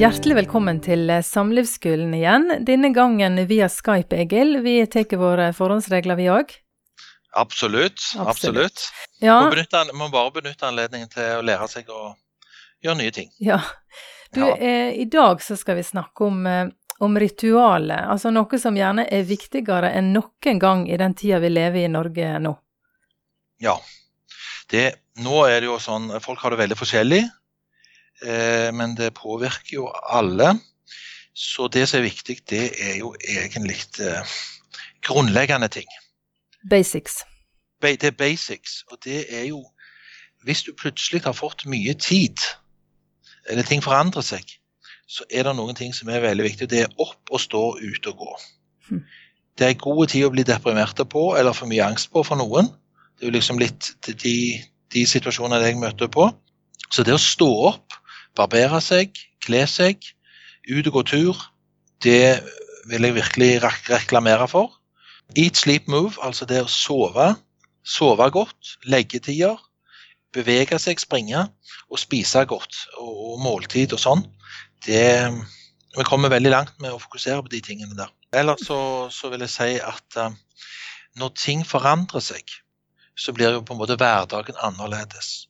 Hjertelig velkommen til Samlivsskolen igjen. Denne gangen via Skype, Egil. Vi tar våre forhåndsregler, vi òg. Absolutt. Absolutt. Ja, Må, benytte, må bare benytte anledningen til å lære seg å gjøre nye ting. ja. Du, Ja. eh, i dag så skal vi snakke om, eh, om ritualet. Altså noe som gjerne er viktigere enn noen gang i den tida vi lever i Norge nå. Ja. Det, nå er det jo sånn Folk har det veldig forskjellig, eh, men det påvirker jo alle. Så det som er viktig, det er jo egentlig eh, grunnleggende ting. Basics. Det er basics, og det er jo Hvis du plutselig har fått mye tid, eller ting forandrer seg, så er det noen ting som er veldig viktig. Det er opp og stå, ut og gå. Hm. Det er god tid å bli deprimert på, eller for mye angst på for noen. Det er jo liksom litt de, de situasjonene jeg møter på. Så det å stå opp, barbere seg, kle seg, ut og gå tur, det vil jeg virkelig rek- reklamere for. Eat, sleep, move, altså det å sove, sove godt, leggetider, bevege seg, springe og spise godt, og, og måltid og sånn. Det, vi kommer veldig langt med å fokusere på de tingene der. Ellers så, så vil jeg si at uh, når ting forandrer seg, så blir jo på en måte hverdagen annerledes.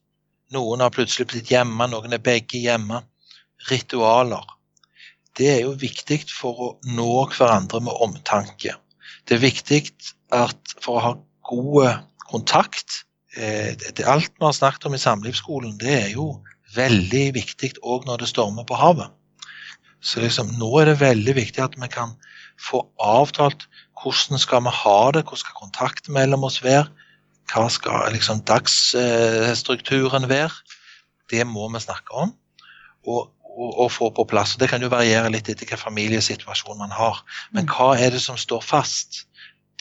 Noen har plutselig blitt hjemme, noen er begge hjemme. Ritualer. Det er jo viktig for å nå hverandre med omtanke. Det er viktig for å ha god kontakt eh, det, Alt vi har snakket om i samlivsskolen, det er jo veldig viktig òg når det stormer på havet. Så liksom, nå er det veldig viktig at vi kan få avtalt hvordan skal vi ha det, hvordan skal kontakten mellom oss være, hva skal liksom dagsstrukturen være. Det må vi snakke om og, og, og få på plass. Det kan jo variere litt etter hvilken familiesituasjon man har. Men hva er det som står fast?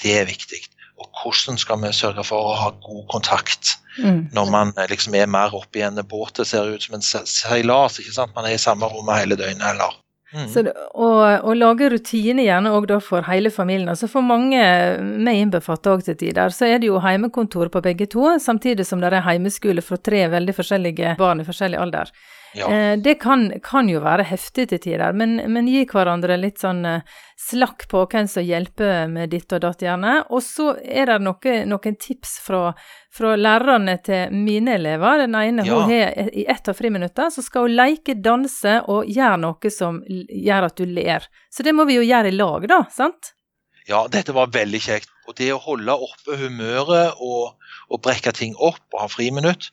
Det er viktig. Og hvordan skal vi sørge for å ha god kontakt Mm. når man liksom er mer oppe i en båt det ser ut som en seilas, ikke sant? Man er i samme rommet hele døgnet, eller mm. Så og, og lage rutiner gjerne òg da for hele familien. Altså for mange, meg innbefatta òg til tider, så er det jo heimekontor på begge to, samtidig som det er heimeskole for tre veldig forskjellige barn i forskjellig alder. Ja. Eh, det kan, kan jo være heftig til tider, men, men gi hverandre litt sånn eh, slakk på hvem som hjelper med ditt og datt, gjerne. Og så er det noe, noen tips fra, fra lærerne til mine elever. Den ene Ja. hun har i ett av friminuttene, så skal hun leke, danse og gjøre noe som gjør at du ler. Så det må vi jo gjøre i lag, da, sant? ja, dette var veldig kjekt. Og det å holde oppe humøret og, og brekke ting opp og ha friminutt,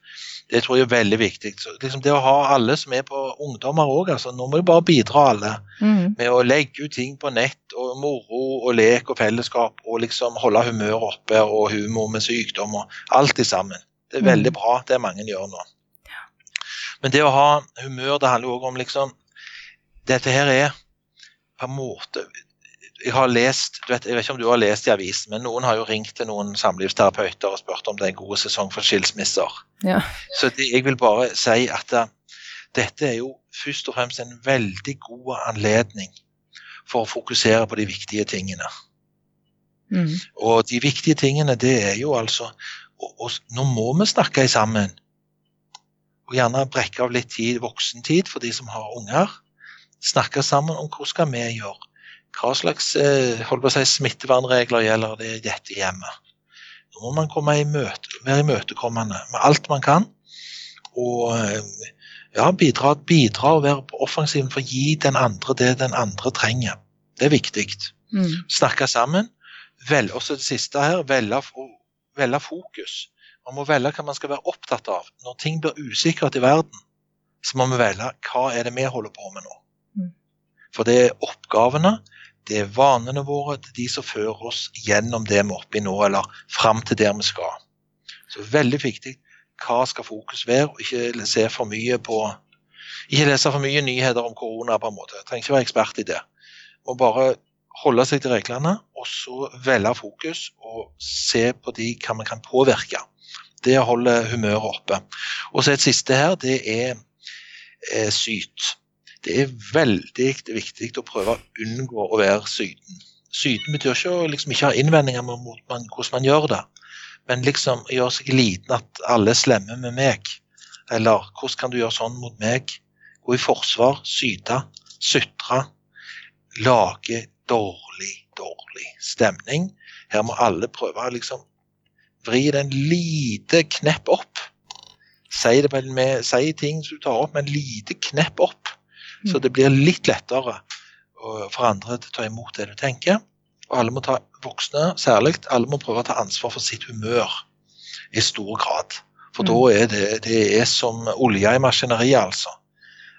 det tror jeg er veldig viktig. Så liksom det å ha alle som er på ungdommer òg, altså, nå må du bare bidra alle. Mm. med å legge ut ting på nett og moro og lek og fellesskap og liksom holde humøret oppe og humor med sykdom og alt det sammen. Det er Mm. veldig bra, det mange gjør nå. Men det å ha humør, det handler òg om liksom Dette her er på en måte Jeg har lest du vet, Jeg vet ikke om du har lest i avisen, men noen har jo ringt til noen samlivsterapeuter og spurt om det er en god sesong for skilsmisser. Ja. Så det, jeg vil bare si at uh, dette er jo først og fremst en veldig god anledning for å fokusere på de viktige tingene. Mm. Og de viktige tingene, det er jo altså og, og, Nå må vi snakke sammen. Og gjerne brekke av litt tid, voksentid for de som har unger. Snakke sammen om hva skal vi gjøre. Hva slags eh, si, smittevernregler gjelder det i dette hjemmet. Nå må man komme i møte, være imøtekommende med alt man kan. Og eh, ja, bidra, bidra og være på offensiven for å gi den andre det den andre trenger. Det er viktig. Mm. Snakke sammen. Vel, også det siste her, velge, velge fokus. Man må velge hva man skal være opptatt av. Når ting blir usikkert i verden, så må vi velge hva er det vi holder på med nå. Mm. For det er oppgavene, det er vanene våre, det er de som fører oss gjennom det vi er oppe i nå, eller fram til der vi skal. Så veldig viktig hva skal fokus være, og ikke se for mye på Ikke lese for mye nyheter om korona, på en måte. Jeg trenger ikke være ekspert i det. Må bare holde seg til reglene, og så velge fokus og se på de hva vi kan påvirke. Det holder humøret oppe. Og så et siste her, det er eh, syt. Det er veldig viktig å prøve å unngå å være syten. Syten betyr ikke å liksom ikke ha innvendinger mot man, hvordan man gjør det, men liksom gjøre seg liten at alle er slemme med meg. Eller hvordan kan du gjøre sånn mot meg? Gå i forsvar, syte. sutre, lage dårlig, dårlig stemning. Her må alle prøve å liksom vri den lite knepp opp. Si, det med, si ting som du tar opp med en lite knepp opp, så det blir litt lettere for andre til å ta imot det du tenker. Og alle må ta, voksne særlig, alle må prøve å ta ansvar for sitt humør i stor grad. For mm. da er det, det er som olje i maskineriet, altså.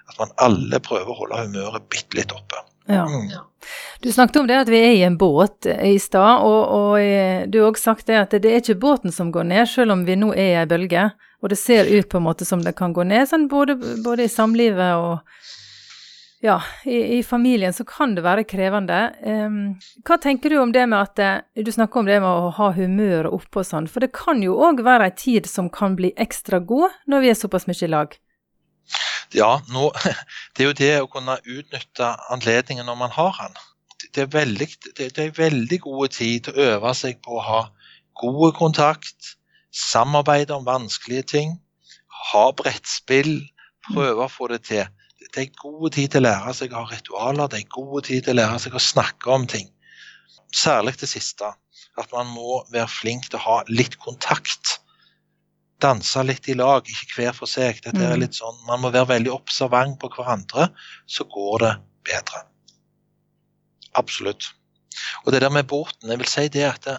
At man alle prøver å holde humøret bitte litt oppe. Ja. Mm. Du snakket om det at vi er i en båt i stad, og, og, eh, du har også sagt det at det er ikke båten som går ned, selv om vi nå er i ei bølge. Og det ser ut på en måte som det kan gå ned, sånn både, både i samlivet og ja, i, i, familien så kan det være krevende. Um, hva tenker du om det med at eh, Du snakker om det med å ha humøret oppe og sånn, for det kan jo òg være ei tid som kan bli ekstra god når vi er såpass mye i lag? Ja, nå, det er jo det å kunne utnytte anledningen når man har den. Det er, veldig, det, det er veldig gode tid til å øve seg på å ha god kontakt, samarbeide om vanskelige ting, ha brettspill, prøve å få det til det er god tid til å lære seg å ha ritualer, det er god tid til å lære seg å snakke om ting. Særlig det siste. At man må være flink til å ha litt kontakt. Danse litt i lag, ikke hver for seg. Dette er mm. litt sånn, Man må være veldig observant på hverandre, så går det bedre. Absolutt. Og det der med båten, jeg vil si det at det,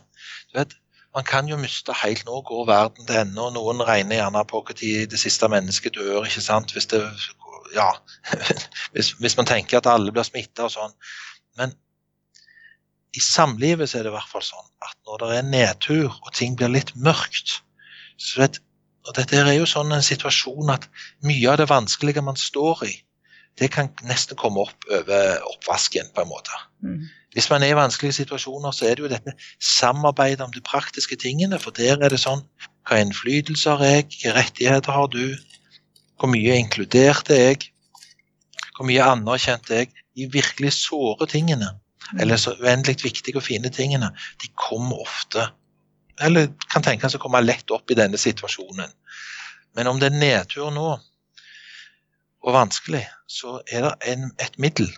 du vet, man kan jo miste helt nå, går verden til ende, og noen regner gjerne på når det siste mennesket dør, ikke sant, hvis det ja, hvis, hvis, man tenker at alle blir smitta og sånn. Men i samlivet så er det i hvert fall sånn at når det er nedtur og ting blir litt mørkt så vet, og Dette er jo sånn en situasjon at mye av det vanskelige man står i, det kan nesten komme opp over oppvasken, på en måte. Mm. Hvis man er i vanskelige situasjoner, så er det jo dette samarbeidet om de praktiske tingene. For der er det sånn Hva innflytelse har jeg? Hvilke rettigheter har du? Hvor mye inkluderte jeg? Hvor mye anerkjente jeg? De virkelig såre tingene, eller så uendelig viktige og fine tingene, de kommer ofte Eller kan tenkes å komme lett opp i denne situasjonen. Men om det er nedtur nå, og vanskelig, så er det en, et middel.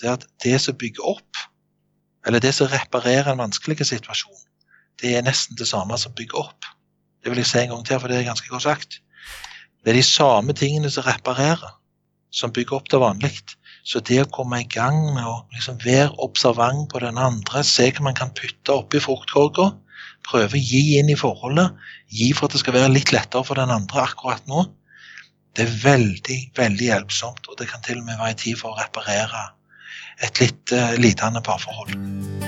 Det er at det som bygger opp, eller det som reparerer en vanskelig situasjon, det er nesten det samme som bygger opp. Det vil jeg si en gang til, for det er ganske godt sagt. Det er de samme tingene som reparerer, som bygger opp det vanlig. Så det å komme i gang med å liksom være observant på den andre, se hva man kan putte oppi fruktkorga, prøve å gi inn i forholdet, gi for at det skal være litt lettere for den andre akkurat nå, det er veldig, veldig hjelpsomt. Og det kan til og med være tid for å reparere et litt uh, lidende parforhold.